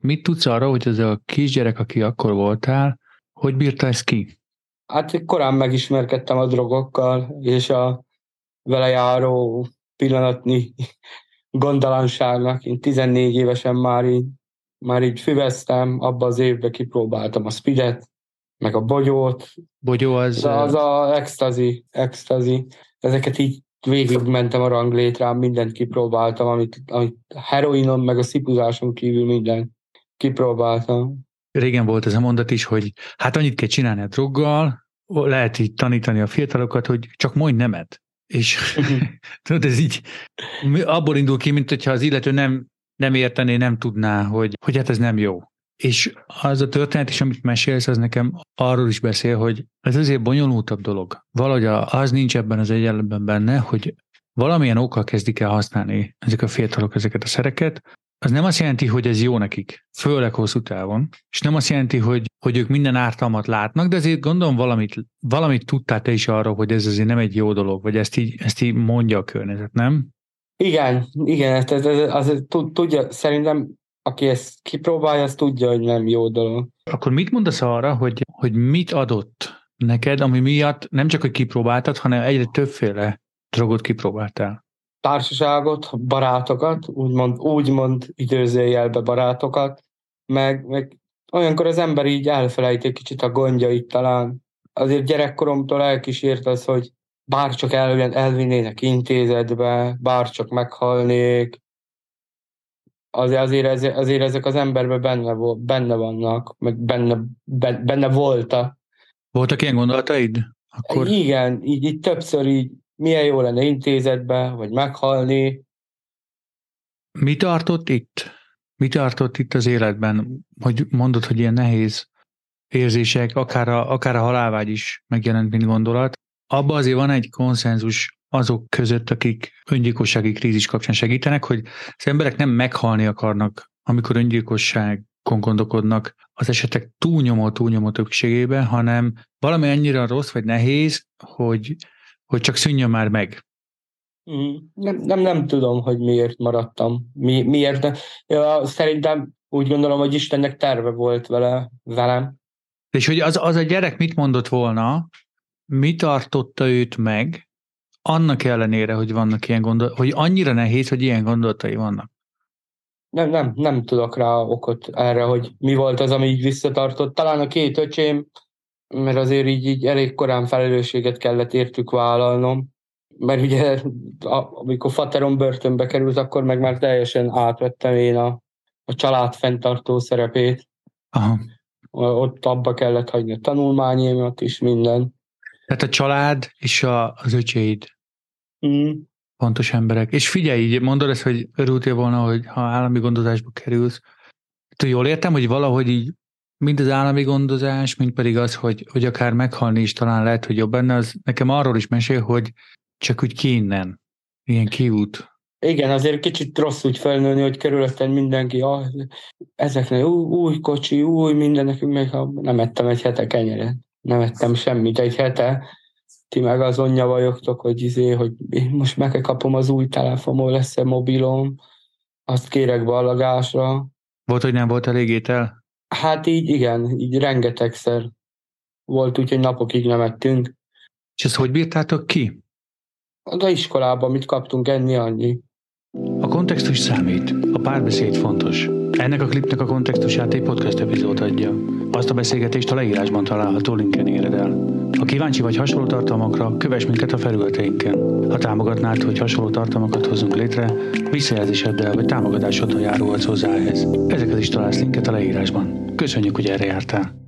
mit tudsz arra, hogy ez a kisgyerek, aki akkor voltál, hogy bírta ezt ki? Hát korán megismerkedtem a drogokkal, és a vele járó pillanatnyi gondalanságnak. Én 14 évesen már így, már így füveztem, abba az évben kipróbáltam a spidet, meg a bogyót. Bogyó az... Az, az a extazi, extazi. Ezeket így végig mentem a ranglétrán, mindent kipróbáltam, amit, amit heroinon, meg a szipuzáson kívül minden kipróbáltam. Régen volt ez a mondat is, hogy hát annyit kell csinálni a droggal, lehet így tanítani a fiatalokat, hogy csak mondj nemet. És tudod, ez így abból indul ki, mint hogyha az illető nem, nem értené, nem tudná, hogy, hogy hát ez nem jó. És az a történet is, amit mesélsz, az nekem arról is beszél, hogy ez azért bonyolultabb dolog. Valahogy az nincs ebben az egyenletben benne, hogy valamilyen okkal kezdik el használni ezek a fiatalok ezeket a szereket, az nem azt jelenti, hogy ez jó nekik, főleg hosszú távon, és nem azt jelenti, hogy, hogy ők minden ártalmat látnak, de azért gondolom valamit, valamit tudtál te is arról, hogy ez azért nem egy jó dolog, vagy ezt így, ezt így mondja a környezet, nem? Igen, igen, ez, ez, ez, az, tudja, szerintem aki ezt kipróbálja, az tudja, hogy nem jó dolog. Akkor mit mondasz arra, hogy, hogy mit adott neked, ami miatt nem csak, hogy kipróbáltad, hanem egyre többféle drogot kipróbáltál? Társaságot, barátokat, úgymond, úgymond időzőjelbe barátokat, meg, meg olyankor az ember így elfelejt egy kicsit a gondjait talán. Azért gyerekkoromtól elkísért az, hogy bárcsak el, elvinnének intézetbe, bárcsak meghalnék, azért, azért, azért ezek az emberben benne, benne vannak, meg benne, benne voltak. Voltak ilyen gondolataid? Akkor... Igen, így, így többször így milyen jó lenne intézetbe, vagy meghalni. Mi tartott itt? Mi tartott itt az életben, hogy mondod, hogy ilyen nehéz érzések, akár a, akár a halálvágy is megjelent, mint gondolat. Abba azért van egy konszenzus azok között, akik öngyilkossági krízis kapcsán segítenek, hogy az emberek nem meghalni akarnak, amikor öngyilkosság gondolkodnak az esetek túlnyomó, túlnyomó többségében, hanem valami annyira rossz vagy nehéz, hogy, hogy csak szűnjön már meg. Mm, nem, nem, nem tudom, hogy miért maradtam. Mi, miért? Ja, szerintem úgy gondolom, hogy Istennek terve volt vele, velem. És hogy az, az a gyerek mit mondott volna, mi tartotta őt meg, annak ellenére, hogy vannak ilyen gondolatai, hogy annyira nehéz, hogy ilyen gondolatai vannak. Nem, nem, nem tudok rá okot erre, hogy mi volt az, ami így visszatartott. Talán a két öcsém, mert azért így, így elég korán felelősséget kellett értük vállalnom, mert ugye amikor Fateron börtönbe került, akkor meg már teljesen átvettem én a, a család fenntartó szerepét. Aha. Ott abba kellett hagyni a tanulmányémat is, minden. Tehát a család és a, az öcséid. Mm. Fontos emberek. És figyelj, így mondod ezt, hogy örültél volna, hogy ha állami gondozásba kerülsz. Te jól értem, hogy valahogy így mind az állami gondozás, mind pedig az, hogy, hogy akár meghalni is talán lehet, hogy jobb benne, az nekem arról is mesél, hogy csak úgy ki innen. Ilyen kiút. Igen, azért kicsit rossz úgy felnőni, hogy körülöttem mindenki, ah, ezeknek új, új kocsi, új mindenek, még ha nem ettem egy hete kenyeret nem ettem semmit egy hete, ti meg azon nyavajogtok, hogy, izé, hogy én most meg kapom az új telefonom, lesz-e mobilom, azt kérek ballagásra. Volt, hogy nem volt elég étel? Hát így igen, így rengetegszer. Volt úgy, hogy napokig nem ettünk. És ezt hogy bírtátok ki? Az iskolában mit kaptunk enni, annyi. A kontextus számít, a párbeszéd fontos. Ennek a klipnek a kontextusát egy podcast epizód adja. Azt a beszélgetést a leírásban található linken éred el. Ha kíváncsi vagy hasonló tartalmakra, kövess minket a felületeinken. Ha támogatnád, hogy hasonló tartalmakat hozunk létre, visszajelzéseddel vagy támogatásoddal járulhatsz hozzá ehhez. Ezeket is találsz linket a leírásban. Köszönjük, hogy erre jártál!